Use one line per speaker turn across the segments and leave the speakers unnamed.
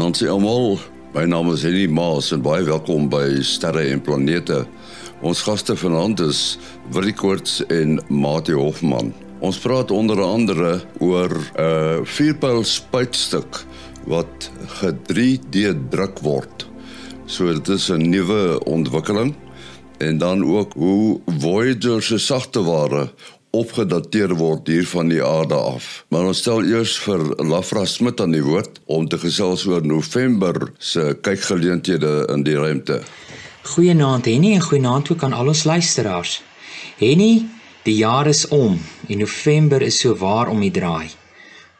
Se almal. My naam is Henny Maas en baie welkom by Sterre en Planete. Ons gaste vanaand is Willie Koorts en Mati Hofman. Ons praat onder andere oor 'n uh, vierpyl spuitstuk wat ge-3D druk word. So dit is 'n nuwe ontwikkeling en dan ook hoe Voyager se sagte ware opgedateer word hier van die aarde af. Maar ons stel eers vir Lafra Smit aan die woord om te gesels oor November se kykgeleenthede in die ruimte.
Goeienaand Henny en goeienaand ook aan al ons luisteraars. Henny, die jaar is om en November is so waar om die draai.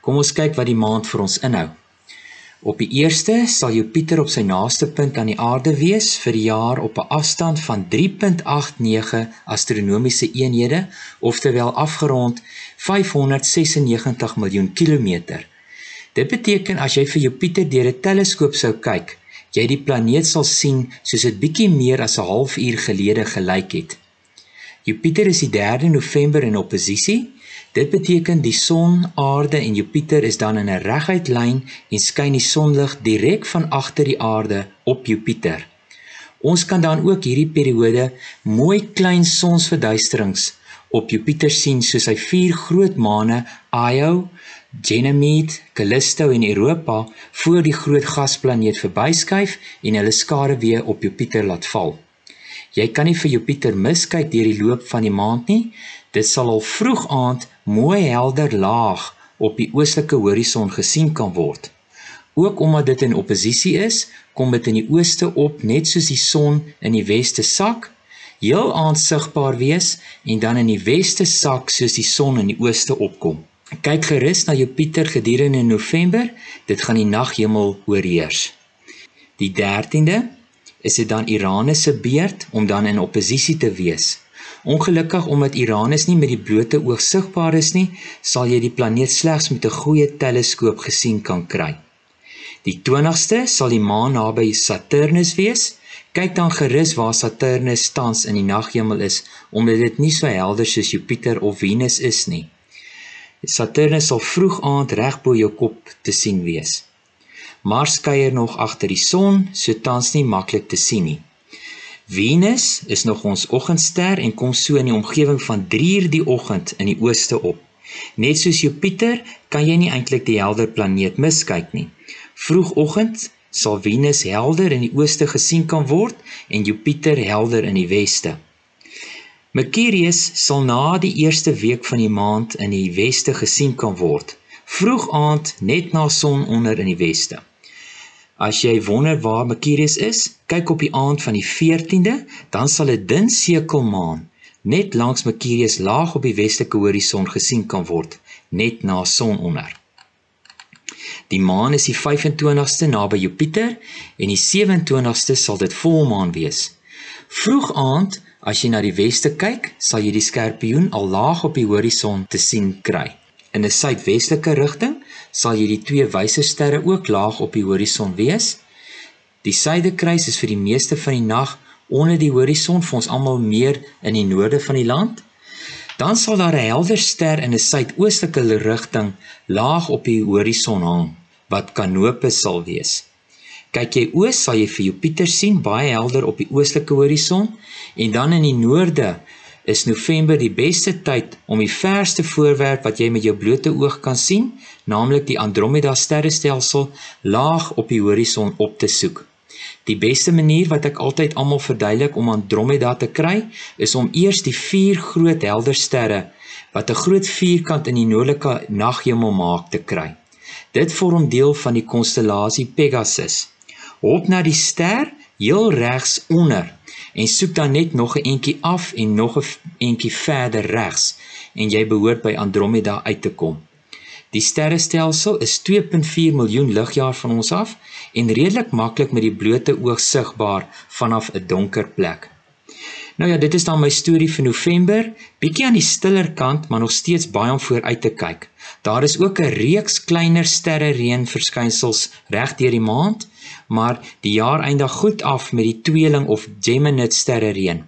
Kom ons kyk wat die maand vir ons inhou. Op die 1ste sal Jupiter op sy naaste punt aan die aarde wees vir die jaar op 'n afstand van 3.89 astronomiese eenhede, oftewel afgerond 596 miljoen kilometer. Dit beteken as jy vir Jupiter deur 'n teleskoop sou kyk, jy die planeet sal sien soos dit bietjie meer as 'n halfuur gelede gelyk het. Jupiter is die 3de November in oppositie Dit beteken die son, aarde en Jupiter is dan in 'n reguit lyn en skyn die sonlig direk van agter die aarde op Jupiter. Ons kan dan ook hierdie periode mooi klein sonsverduisterings op Jupiter sien soos hy vier groot maane Io, Ganymede, Callisto en Europa voor die groot gasplaneet verbyskuif en hulle skare weer op Jupiter laat val. Jy kan nie vir Jupiter miskyk deur die loop van die maand nie. Dit sal al vroeg aand mooi helder laag op die oostelike horison gesien kan word. Ook omdat dit in oppositie is, kom dit in die ooste op net soos die son in die weste sak, heel aansigbaar wees en dan in die weste sak soos die son in die ooste opkom. Kyk gerus na Jupiter gedurende November, dit gaan die naghemel oorheers. Die 13de is dit dan Uranus se beurt om dan in oppositie te wees. Ongelukkig omdat Uranus nie met die blote oog sigbaar is nie, sal jy die planeet slegs met 'n goeie teleskoop gesien kan kry. Die 20ste sal die maan naby Saturnus wees. Kyk dan gerus waar Saturnus tans in die naghemel is, omdat dit nie so helder soos Jupiter of Venus is nie. Saturnus sal vroeg aand reg bo jou kop te sien wees. Mars kuier nog agter die son, so tans nie maklik te sien nie. Venus is nog ons oggendster en kom so in die omgewing van 3uur die oggend in die ooste op. Net soos Jupiter kan jy nie eintlik die helder planeet miskyk nie. Vroegoggend sal Venus helder in die ooste gesien kan word en Jupiter helder in die weste. Mercurius sal na die eerste week van die maand in die weste gesien kan word. Vroeg aand net na sononder in die weste. As jy wonder waar Mercurius is, kyk op die aand van die 14de, dan sal 'n dun sekelmaan net langs Mercurius laag op die westelike horison gesien kan word, net na sononder. Die maan is die 25ste naby Jupiter en die 27ste sal dit volmaan wees. Vroeg aand, as jy na die weste kyk, sal jy die skorpioen al laag op die horison te sien kry. In 'n suidwestelike rigting sal jy die twee wysersterre ook laag op die horison wees. Die suidekruis is vir die meeste van die nag onder die horison vir ons almal meer in die noorde van die land. Dan sal daar 'n helder ster in 'n suidoostelike rigting laag op die horison hang wat Canopus sal wees. Kyk jy oos sal jy vir Jupiter sien baie helder op die oostelike horison en dan in die noorde is November die beste tyd om die verste voorwerp wat jy met jou blote oog kan sien, naamlik die Andromeda sterrestelsel, laag op die horison op te soek. Die beste manier wat ek altyd almal verduidelik om Andromeda te kry, is om eers die vier groot helder sterre wat 'n groot vierkant in die noordelike naghemel maak te kry. Dit vorm deel van die konstellasie Pegasus. Hop na die ster heel regs onder en soek dan net nog 'n entjie af en nog 'n entjie verder regs en jy behoort by Andromeda uit te kom. Die sterrestelsel is 2.4 miljoen ligjare van ons af en redelik maklik met die blote oog sigbaar vanaf 'n donker plek. Nou ja, dit is dan my storie vir November, bietjie aan die stiller kant, maar nog steeds baie om vooruit te kyk. Daar is ook 'n reeks kleiner sterre reën verskynsels reg deur die maand maar die jaar eindig goed af met die tweeling of Gemini sterre reën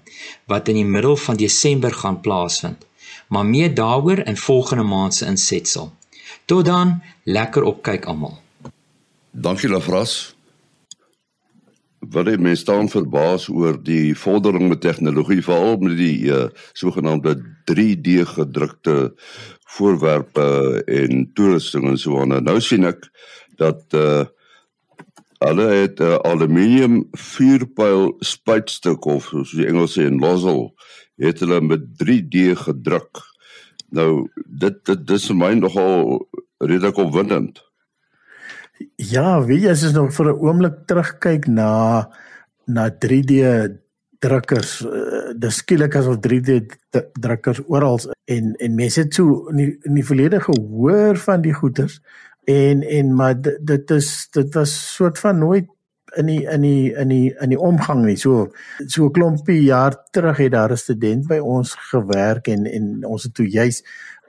wat in die middel van Desember gaan plaasvind. Maar meer daaroor in volgende maand se insetsel. Tot dan, lekker opkyk almal.
Dankie Lafras. Wat jy mens staan verbaas oor die vordering met tegnologie veral met die uh, sogenaamde 3D gedrukte voorwerpe en toerusting en so aan. Nou sien ek dat uh hulle het 'n uh, aluminium vuurpyl spuitstuk of soos die Engels sê 'n nozzle het hulle met 3D gedruk. Nou dit dit dis vir my nogal redelik opwindend.
Ja, wie jy as jy nog vir 'n oomblik terugkyk na na 3D drukkers, uh, dis skielik asof 3D drukkers oral en en mense het so in die, in die verlede gehoor van die goeters en en maar dit is dit was soort van nooit in die in die in die in die omgang nie. So so 'n klompie jaar terug het daar 'n student by ons gewerk en en ons het toe juis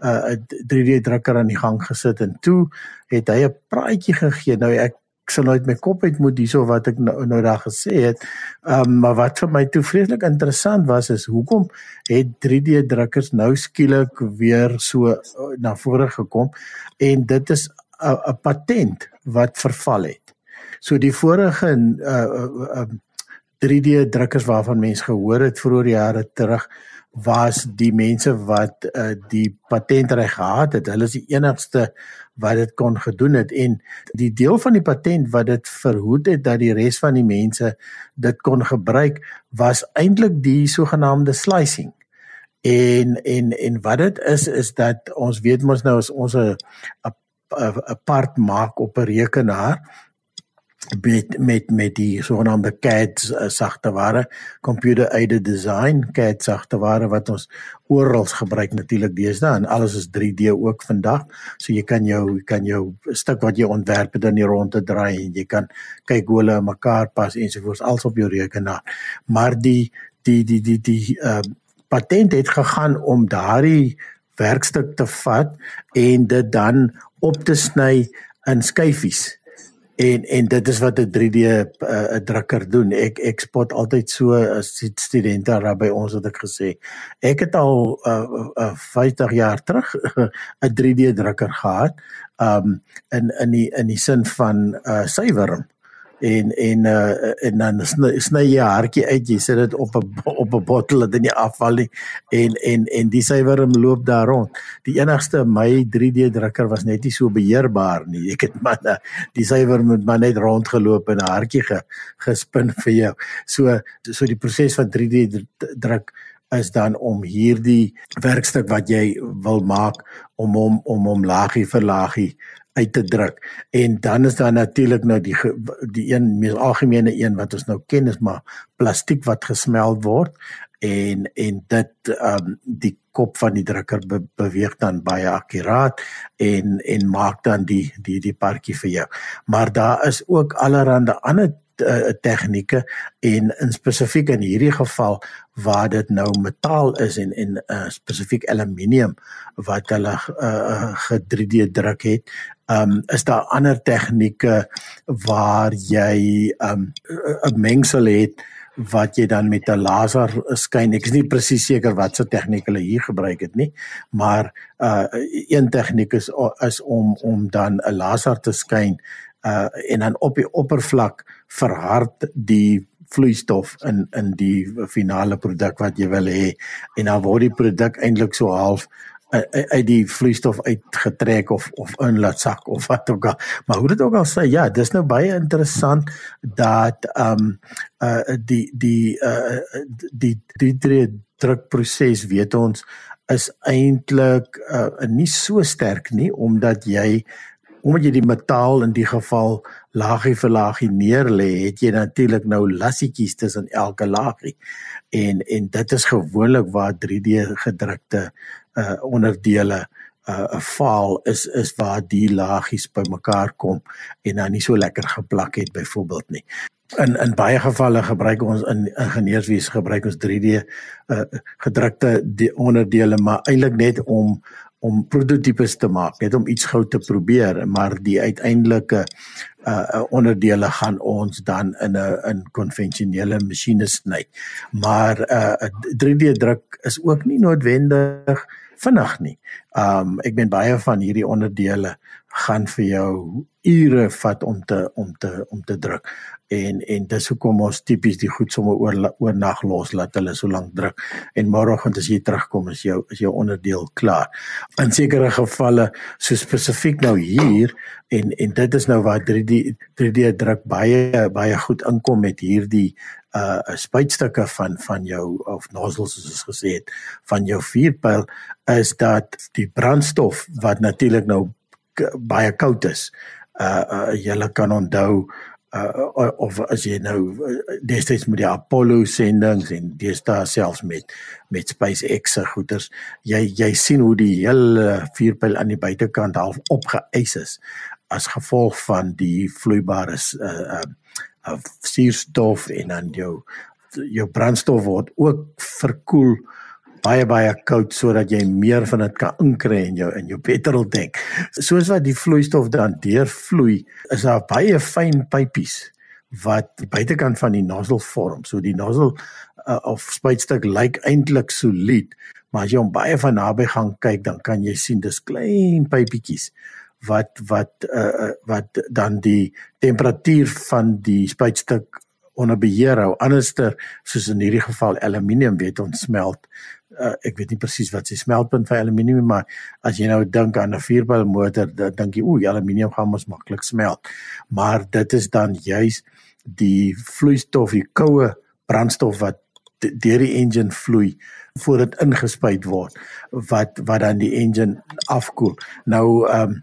uh, 'n 3D drukker aan die gang gesit en toe het hy 'n praatjie gegee. Nou ek ek sal nooit my kop uit moet hierso wat ek nou, nou daar gesê het. Ehm um, maar wat vir my toe vreeslik interessant was is hoekom het 3D drukkers nou skielik weer so uh, na vore gekom en dit is 'n patent wat verval het. So die vorige uh, uh, uh 3D drukkers waarvan mense gehoor het vroeër jare terug was die mense wat uh, die patentreg gehad het. Hulle is die enigste wat dit kon gedoen het en die deel van die patent wat dit verhoed het dat die res van die mense dit kon gebruik was eintlik die sogenaamde slicing. En en en wat dit is is dat ons weet mos nou as ons 'n 'n part maak op 'n rekenaar met met met die sogenaamde CAD uh, sagteware computer aided design CAD sagteware wat ons oral gebruik natuurlik deesdae en alles is 3D ook vandag so jy kan jou kan jou stuk wat jy ontwerp dan nie rond te draai en jy kan kyk hoe hulle mekaar pas ensovoorts als op jou rekenaar maar die die die die die uh, patent het gegaan om daardie werkstuk te vat en dit dan op te sny in skyfies. En en dit is wat 'n 3D 'n uh, drukker doen. Ek ek spot altyd so as studente daar by ons het ek gesê. Ek het al uh, uh, 50 jaar terug 'n 3D drukker gehad. Um in in die in die sin van uh suiwer en en uh, en dan sny, sny jy hartjie uit jy sit dit op 'n op 'n bottel dat dit nie afval nie. En en en die sywerm loop daar rond. Die enigste my 3D drukker was net nie so beheerbaar nie. Ek het maar die sywerm moet maar net rondgeloop en 'n hartjie ge, gespin vir jou. So so die proses van 3D druk is dan om hierdie werkstuk wat jy wil maak om hom om hom laagie vir laagie uit te druk. En dan is daar natuurlik nou die die een mees algemene een wat ons nou ken is maar plastiek wat gesmeld word en en dit um, die kop van die drukker be, beweeg dan baie akkuraat en en maak dan die die die partjie vir jou. Maar daar is ook allerlei ander uh, tegnieke en in spesifiek in hierdie geval waar dit nou metaal is en en uh, spesifiek aluminium wat hulle uh, ge-3D druk het um, is daar ander tegnieke waar jy 'n um, mengsel het wat jy dan met 'n laser skyn. Ek is nie presies seker wat se tegniek hulle hier gebruik het nie, maar uh een tegniek is is om om dan 'n laser te skyn uh en dan op die oppervlak verhard die vloeistof in in die finale produk wat jy wil hê en dan word die produk eintlik so half uit die vloeistof uitgetrek of of in laat sak of wat ook al. Maar hoe dit ook al sê, ja, dis nou baie interessant dat ehm um, uh die die uh die die drie drukproses weet ons is eintlik uh nie so sterk nie omdat jy omdat jy die metaal in die geval laagie vir laagie neer lê, het jy natuurlik nou lassietjies tussen elke laagie. En en dit is gewoonlik waar 3D gedrukte uh onderdele uh 'n faal is is waar die laagies bymekaar kom en dan nie so lekker geplak het byvoorbeeld nie. In in baie gevalle gebruik ons in ingenieurswese gebruik ons 3D uh gedrukte onderdele maar eintlik net om om prototipes te maak, net om iets gou te probeer, maar die uiteindelike uh onderdele gaan ons dan in 'n in konvensionele masjiene sny. Maar uh 'n 3D druk is ook nie noodwendig vinnig nie. Um ek ben baie van hierdie onderdele gaan vir jou ure vat om te om te om te druk en en dis hoekom ons tipies die goed sommer oor oor nag los laat hulle so lank druk en môreoggend as jy terugkom is jou is jou onderdeel klaar. In sekere gevalle so spesifiek nou hier en en dit is nou waar 3D 3D druk baie baie goed inkom met hierdie uh spuitstukke van van jou of nozzles soos ons gesê het van jou vuurpyl is dat die brandstof wat natuurlik nou baie koud is. Uh, uh jy kan onthou uh of as jy nou uh, destyds met die Apollo sendings en deesdae selfs met met SpaceX se goeders jy jy sien hoe die hele vuurpyl aan die buitekant half opgeëis is as gevolg van die vloeibare uh uh, uh suurstof en dan jou jou brandstof word ook verkoel baie baie koud sodat jy meer van dit kan inkry in jou in jou petrol tank. Soos wat die vloeistof dan deurvloei, is daar baie fyn pypies wat die buitekant van die nozzle vorm. So die nozzle uh, of spuitstuk lyk eintlik solied, maar as jy hom baie van naby gaan kyk, dan kan jy sien dis klein pypietjies wat wat uh, wat dan die temperatuur van die spuitstuk onder beheer hou. Anderster soos in hierdie geval aluminium weet ons smelt uh, ek weet nie presies wat sy smeltpunt vir aluminium maar as jy nou dink aan 'n vuurpyl motor dan dink jy o, aluminium gaan mos maklik smelt. Maar dit is dan juis die vloeistof, die koue brandstof wat deur die engine vloei voordat ingespuit word wat wat dan die engine afkoel. Nou ehm um,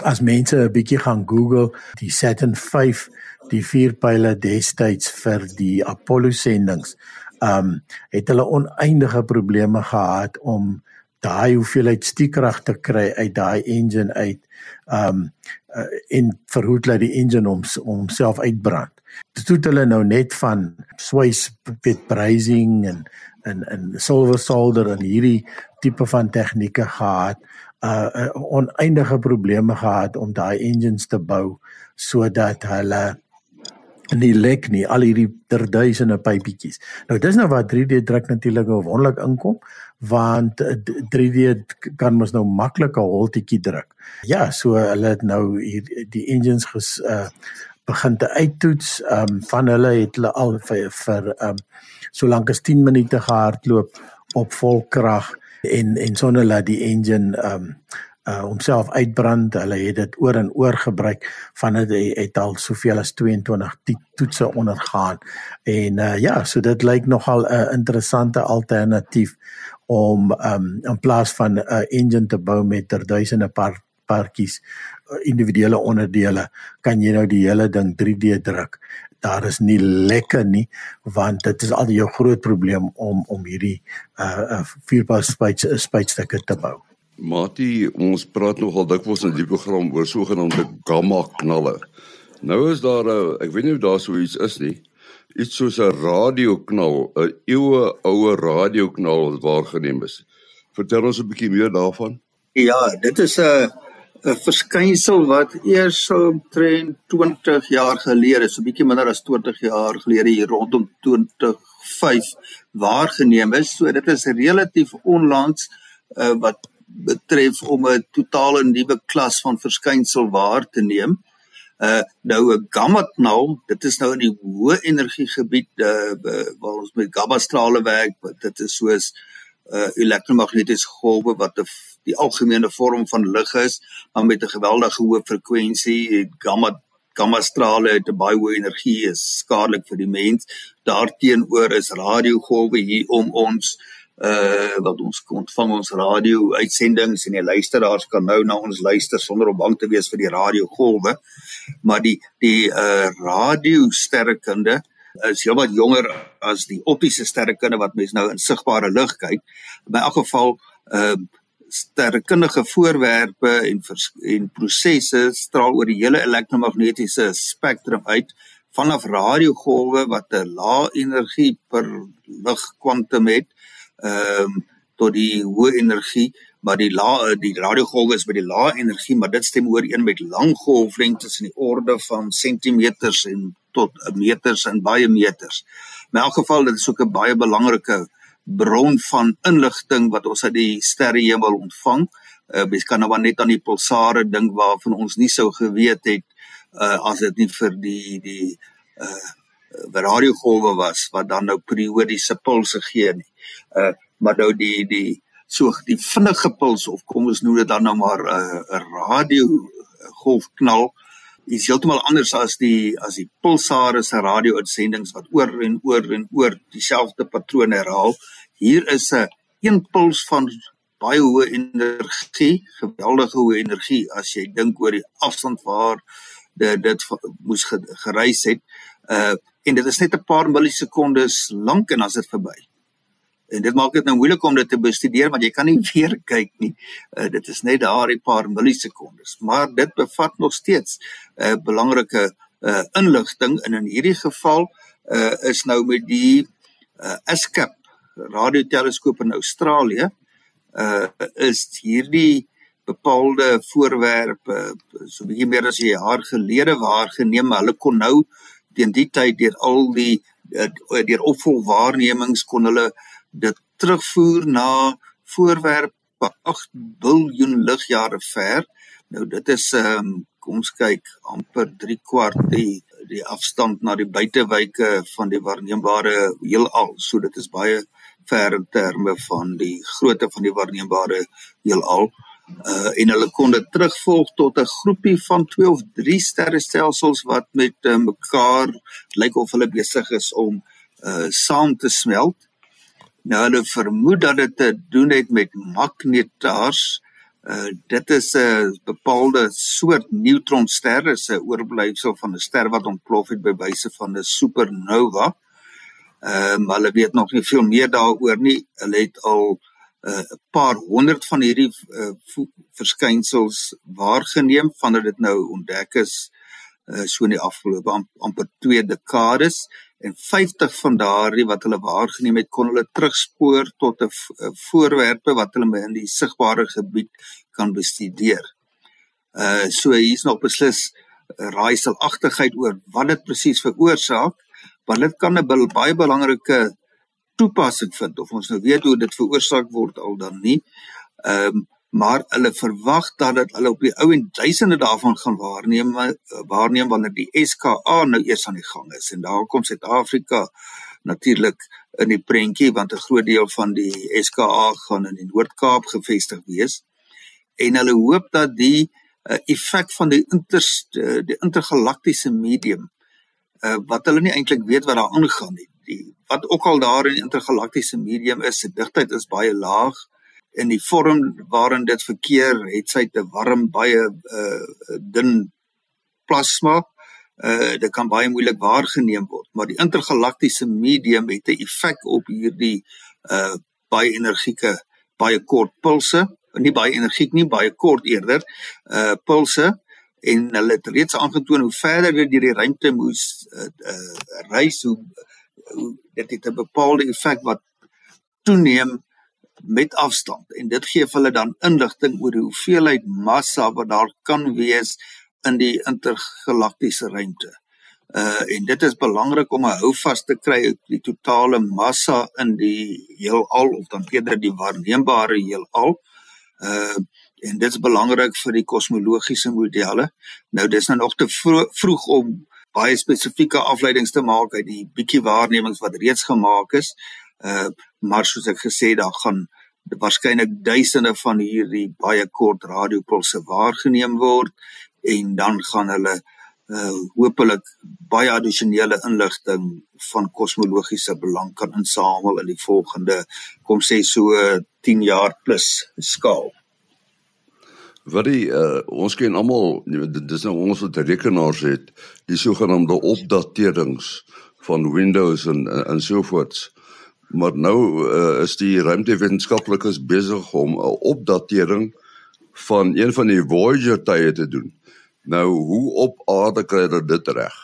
as mense 'n bietjie gaan Google die Saturn 5 die vuurpyle destyds vir die Apollo sendinge um het hulle oneindige probleme gehad om daai hoeveelheid stiekrag te kry uit daai engine uit um uh, en verhoed dat die engine hom homself uitbrand. Dit het hulle nou net van sways met brazing en en en silver solder en hierdie tipe van tegnieke gehad uh, uh oneindige probleme gehad om daai engines te bou sodat hulle nie lek nie al hierdie terduisende pypietjies. Nou dis nou waar 3D druk natuurlik nou wonderlik inkom want 3D eh, kan mos nou maklik 'n holtetjie druk. Ja, so hulle het nou hier die engines ges uh begin te uittoets. Um van hulle het hulle al vir vir um solank as 10 minute gehardloop op volkrag en en sonder dat die engine um uh homself uitbrand. Hulle het dit oor en oor gebruik van dit het, het al soveel as 22 toetse ondergaan. En uh ja, so dit lyk nogal 'n interessante alternatief om um in plaas van 'n uh, engine te bou met ter duisende paar paartjies uh, individuele onderdele, kan jy nou die hele ding 3D druk. Daar is nie lekker nie want dit is al jou groot probleem om om hierdie uh, uh vierpas spuitstukke te bou.
Mati, ons praat nogal dikwels in die program oor sogenaamde gamma knalle. Nou is daar 'n ek weet nie of daar so iets is nie. Iets soos 'n radioknal, 'n eeue oue radioknal wat waargeneem is. Vertel ons 'n bietjie meer daarvan.
Ja, dit is 'n 'n verskynsel wat eers so omtrent 20 jaar gelede, so bietjie minder as 20 jaar gelede hier rondom 2005 waargeneem is. So dit is relatief onlangs uh, wat betref om 'n totale nuwe klas van verskynsel waar te neem. Uh nou 'n gamma knal, dit is nou in die hoë energie gebied uh waar ons met gamma strale werk, dit is soos uh elektromagnetiese golwe wat die, die algemene vorm van lig is, maar met 'n geweldige hoë frekwensie, gamma gamma strale het 'n baie hoë energie, is skadelik vir die mens. Daarteenoor is radiogolwe hier om ons uh wat ons ontvang ons radio uitsendings en die luisteraars kan nou na ons luister sonder om bang te wees vir die radiogolwe maar die die uh radio sterrekunde is heelwat jonger as die optiese sterrekunde wat mens nou in sigbare lig kyk in elk geval uh sterrekundige voorwerpe en en prosesse straal oor die hele elektromagnetiese spektrum uit vanaf radiogolwe wat 'n lae energie per lig kwantum het ehm um, tot die hoë energie maar die lae die radiogolwe is by die lae energie maar dit stem ooreen met lang golflengtes in die orde van sentimeters en tot meters en baie meters. In elk geval dit is ook 'n baie belangrike bron van inligting wat ons uit die sterrehemel ontvang. Uh mens kan nou net aan die pulsare dink waarvan ons nie sou geweet het uh as dit nie vir die die uh radiogolwe was wat dan nou periodiese pulse gee nie. Uh maar nou die die so die vinnige puls of kom ons noem dit dan nou maar 'n uh, radio golfknal is heeltemal anders as die as die pulsare se radio-uitsendings wat oor en oor en oor dieselfde patrone herhaal. Hier is 'n een puls van baie hoë energie, geweldige hoë energie as jy dink oor die afstand waar dit dit moes gereis het. Uh en dit is net 'n paar millisekondes lank en as dit verby. En dit maak dit nou moeilik om dit te bestudeer want jy kan nie weer kyk nie. Uh, dit is net daardie paar millisekondes, maar dit bevat nog steeds 'n uh, belangrike uh, inligting en in hierdie geval uh, is nou met die uh, ESCAP radioteleskoop in Australië uh, is hierdie bepaalde voorwerpe so 'n bietjie meer as 'n jaar gelede waargeneem. Hulle kon nou teen die tyd deur al die deur opvolgwaarnemings kon hulle dit terugvoer na voorwerpe 8 biljoen ligjare ver. Nou dit is ehm um, kom ons kyk amper 3 kwart die die afstand na die buitewyke van die waarneembare heelal. So dit is baie ver in terme van die grootte van die waarneembare heelal. Uh en hulle kon dit terugvolg tot 'n groepie van 2 of 3 sterrestelsels wat met uh, mekaar lyk of hulle besig is om uh saam te smelt. Nou hulle vermoed dat dit te doen het met magnetars. Uh dit is 'n bepaalde soort neutronster, is 'n oorblyfsel van 'n ster wat ontplof het by wyse van 'n supernova. Ehm maar hulle weet nog nie veel meer daaroor nie. Hulle het al 'n uh, paar honderd van hierdie uh, verskynsels waargeneem vandat dit nou ontdek is uh, so in die afgelope am, amper 2 dekades en 50 van daardie wat hulle waargeneem het kon hulle terugspoor tot 'n voorwerpe wat hulle in die sigbare gebied kan bestudeer. Uh so hier's nog beslis raaiselagtigheid oor wat dit presies veroorsaak, want dit kan 'n baie belangrike toepassing vind of ons nou weet hoe dit veroorsaak word al dan nie. Ehm um, maar hulle verwag dat dit hulle op die ou en duisende daarvan gaan waarneem waarneem wanneer die SKA nou eers aan die gang is. En daar kom Suid-Afrika natuurlik in die prentjie want 'n groot deel van die SKA gaan in die Noord-Kaap gevestig wees. En hulle hoop dat die uh, effek van die inter uh, die intergalaktiese medium uh, wat hulle nie eintlik weet wat daar aangaan nie die wat ook al daar in die intergalaktiese medium is se digtheid is baie laag in die vorm waarin dit verkeer het sy te warm baie uh dun plasma. Uh dit kan baie moeilik waargeneem word maar die intergalaktiese medium het 'n effek op hierdie uh baie energieke baie kort pulse. Nie baie energiek nie baie kort eerder uh pulse. En hulle het reeds aangetoon hoe verder dit deur die ruimte moes uh, uh reis hoe, hoe dit het 'n bepaalde effek wat toeneem met afstand en dit gee hulle dan inligting oor die hoeveelheid massa wat daar kan wees in die intergalaktiese ruimte. Uh en dit is belangrik om 'n houvas te kry op die totale massa in die heelal of dan eerder die waarneembare heelal. Uh en dit is belangrik vir die kosmologiese modelle. Nou dis nou nog te vro vroeg om baie spesifieke afleidings te maak uit die bietjie waarnemings wat reeds gemaak is. Uh maar soos ek gesê daar gaan waarskynlik duisende van hierdie baie kort radiopulse waargeneem word en dan gaan hulle uh hopelik baie addisionele inligting van kosmologiese belang kan insamel in die volgende kom sê so 10 jaar plus skaal.
Wat die uh, ons ken almal dis nou ons wat rekenaars het die sogenaamde opdaterings van Windows en en so voort. Maar nou uh, is die ruimtewetenskaplikes besig om 'n opdatering van een van die Voyager tye te doen. Nou hoe op aarde kry hulle dit reg?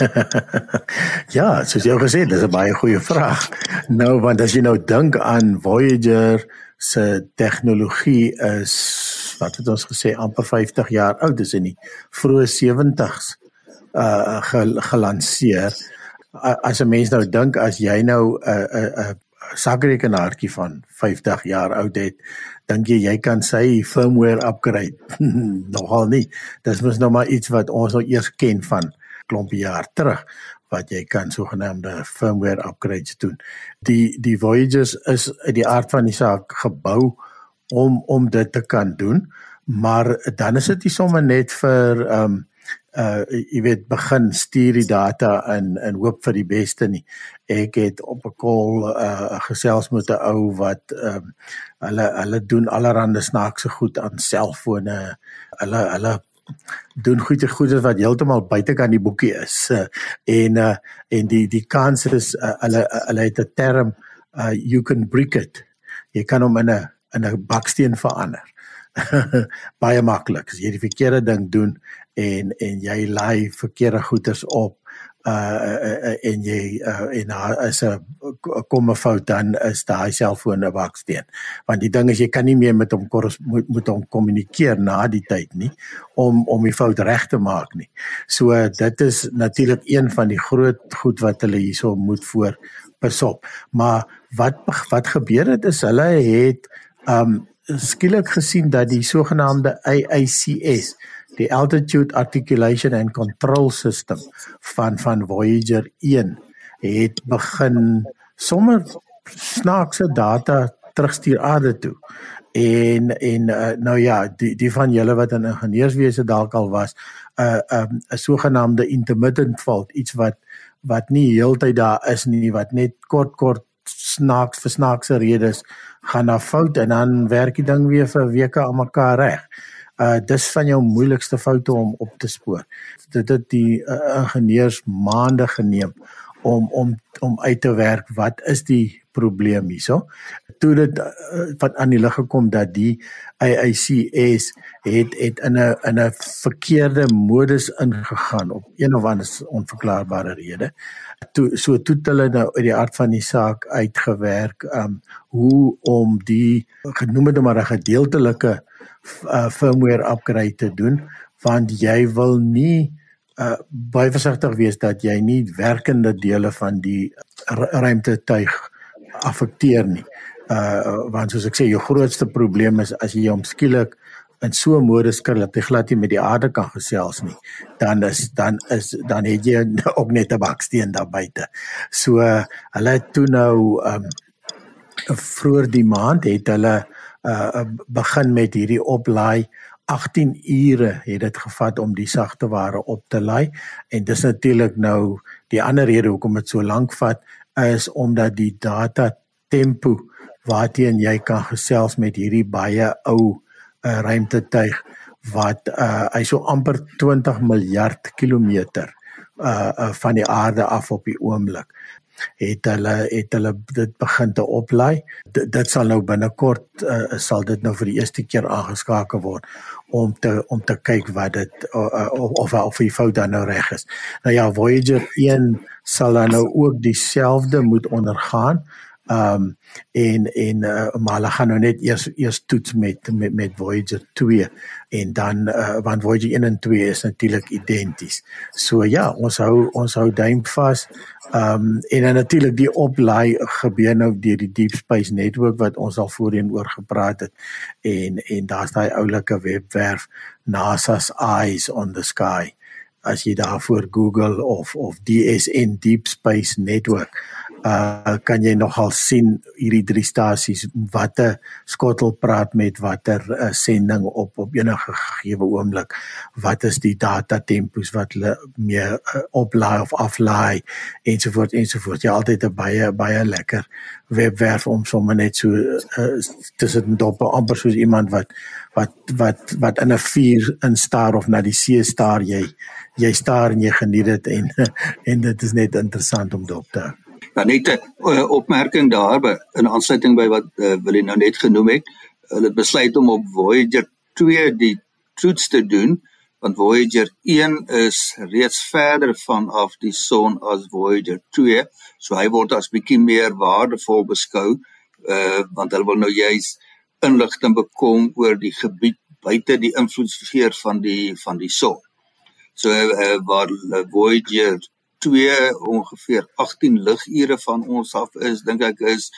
ja, soos jy gesê dis 'n baie goeie vraag. Nou want as jy nou dink aan Voyager se tegnologie is wat het ons gesê amper 50 jaar oud, dis in die vroeë 70s uh gelanseer as 'n mens nou dink as jy nou 'n 'n 'n sakrekenaartjie van 50 jaar oud het, dink jy jy kan sy firmware upgrade? Nogal nie. Dis mos nou maar iets wat ons al eers ken van klompie jaar terug wat jy kan sogenaamde firmware upgrades doen. Die die Voyagers is uit die aard van die saak gebou om om dit te kan doen, maar dan is dit nie sommer net vir ehm um, uh jy weet begin stuur die data in in hoop vir die beste nie. Ek het op 'n call uh gesels met 'n ou wat ehm um, hulle hulle doen allerlei snaakse goed aan selfone. Hulle hulle doen goeie goeie wat heeltemal buitekant die boekie is. Uh, en uh en die die kans is uh, hulle hulle het 'n term uh you can brick it. Jy kan hom in 'n in 'n baksteen verander. baie maklik. As jy die verkeerde ding doen en en jy lei verkeerde goeders op uh, uh en jy uh, en daar is 'n kom 'n fout dan is daai selfoon 'n baksteen. Want die ding is jy kan nie meer met hom moet moet hom kommunikeer na die tyd nie om om die fout reg te maak nie. So dit is natuurlik een van die groot goed wat hulle hierso moet voor besop. Maar wat wat gebeur het is hulle het um skielik gesien dat die sogenaamde AACS, die Altitude Articulation and Control System van van Voyager 1 het begin sommer snaakse data terugstuur aarde toe. En en uh, nou ja, die die van julle wat in ingenieurswese dalk al was, 'n uh, 'n um, 'n sogenaamde intermittent fault, iets wat wat nie heeltyd daar is nie, wat net kort kort snaaks vir snaakse redes gaan na fout en dan werk die ding weer vir weke aan mekaar reg. Uh dis van jou moeilikste foute om op te spoor. Dit het die uh, ingenieurs maande geneem om om om uit te werk wat is die probleem hierso. Toe dit uh, van aan die lig gekom dat die AICS het het in 'n in 'n verkeerde modus ingegaan op een of ander onverklaarbare rede toe so toe hulle nou uit die aard van die saak uitgewerk um hoe om die genoem het maar 'n gedeeltelike uh, firmware upgrade te doen want jy wil nie uh, baie versigtig wees dat jy nie werkende dele van die ruimtetuig affekteer nie. Uh want soos ek sê jou grootste probleem is as jy hom skielik in so 'n modus kan dat jy glad nie met die aarde kan gesels nie, dan is dan is dan het jy ook net 'n baksteen daar buite. So hulle het toe nou um vroeër die maand het hulle uh begin met hierdie oplaai. 18 ure het dit gevat om die sagte ware op te laai. En dis natuurlik nou die ander rede hoekom dit so lank vat is omdat die data tempo waarteen jy kan gesels met hierdie baie ou 'n ruimtetuig wat uh hy so amper 20 miljard kilometer uh, uh van die aarde af op die oomblik het hulle het hulle dit begin te oplaai. D dit sal nou binnekort uh, sal dit nou vir die eerste keer aangeskakel word om te om te kyk wat dit uh, uh, of of die fout dan nou reg is. Nou ja Voyager 1 sal dan nou ook dieselfde moet ondergaan Ehm um, en en uh, maar hulle gaan nou net eers eers toets met met met Voyager 2 en dan uh, want Voyager 1 en 2 is natuurlik identies. So ja, ons hou ons hou duim vas. Ehm um, en dan natuurlik die oplaai gebeur nou deur die Deep Space Network wat ons al voorheen oor gepraat het. En en daar's daai oulike webwerf NASA's Eyes on the Sky as jy daarvoor Google of of DSN Deep Space Network uh kan jy nogal sien hierdie drie stasies watter skottel praat met watter uh, sending op op enige gegee oomblik? Wat is die data tempos wat hulle meer uh, oplaai of aflaai? Ensovoorts ensovoorts jy altyd 'n baie baie lekker webwerf om sommer net so uh, tussen dop amper soos iemand wat wat wat wat in 'n vuur instaar of na die see staar. Jy jy staar en jy geniet dit en en dit is net interessant om dop te hou
Dan net 'n uh, opmerking daarby in aansluiting by wat uh, wil jy nou net genoem het. Hulle besluit om op Voyager 2 die toets te doen want Voyager 1 is reeds verder vanaf die son as Voyager 2, so hy word as bietjie meer waardevol beskou uh want hulle wil nou juis inligting bekom oor die gebied buite die invloedsfeer van die van die son. So uh, waar Voyager 2 ongeveer 18 ligure van ons af is, dink ek is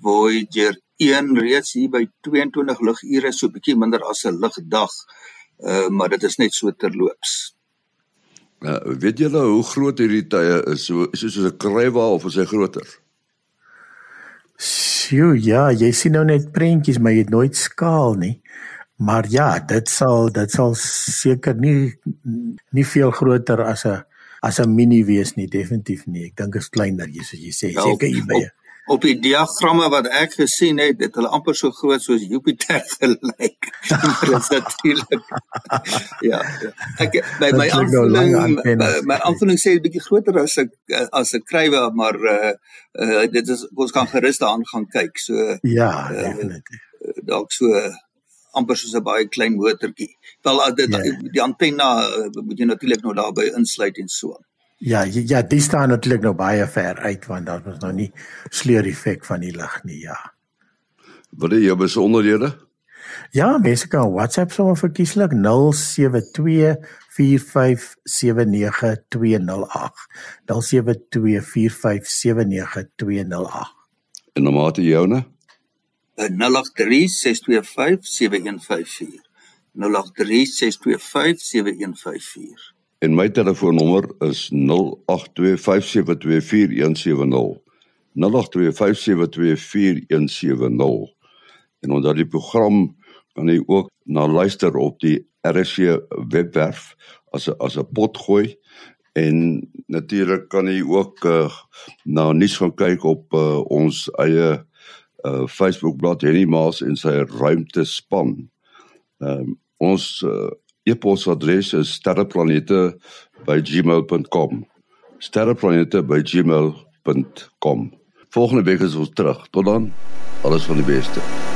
Voyager 1 reeds hier by 22 ligure, so bietjie minder as 'n ligdag. Uh maar dit is net so terloops.
Uh, weet julle hoe groot hierdie tye is? So is soos 'n krywa of is hy groter?
Sjoe, ja, jy sien nou net prentjies, maar jy het nooit skaal nie. Maar ja, dit sal dit sal seker nie nie veel groter as 'n as 'n mini wees nie, definitief nie. Ek dink is kleiner, jy sê jy sê ja, seker hier by
op die diagramme wat ek gesien het, dit hulle amper so groot soos Jupiter gelyk. maar dit is natuurlik ja, ja. Ek by my nou aanvulling my, my aanvulling sê 'n bietjie groter as ek as 'n krywe, maar uh, uh dit is ons kan gerus daaraan gaan kyk. So
Ja, uh, definitief.
Dalk so amper soos 'n baie klein motortjie. Wel dit ja. die antenna moet jy natuurlik nou daarby insluit en so aan.
Ja, ja, die staan natuurlik nou baie ver uit want daar was nou nie sleur effek van die lig nie, ja.
Wat is jou besonderhede?
Ja, mense kan WhatsApp sommer verkieslik 0724579208. 0724579208.
En dan mate joune?
0836257154. 0836257154.
En my telefoonnommer is 0825724170. 0825724170. En onder die program kan jy ook na luister op die RSC webwerf as 'n as 'n pot gooi en natuurlik kan jy ook uh, na nuus gaan kyk op uh, ons eie uh, Facebook bladsy Henny Maas en sy ruimte span. Ehm um, ons uh, e-posadres is sterreplanete@gmail.com. sterreplanete@gmail.com. Volgende week is ons terug. Tot dan. Alles van die beste.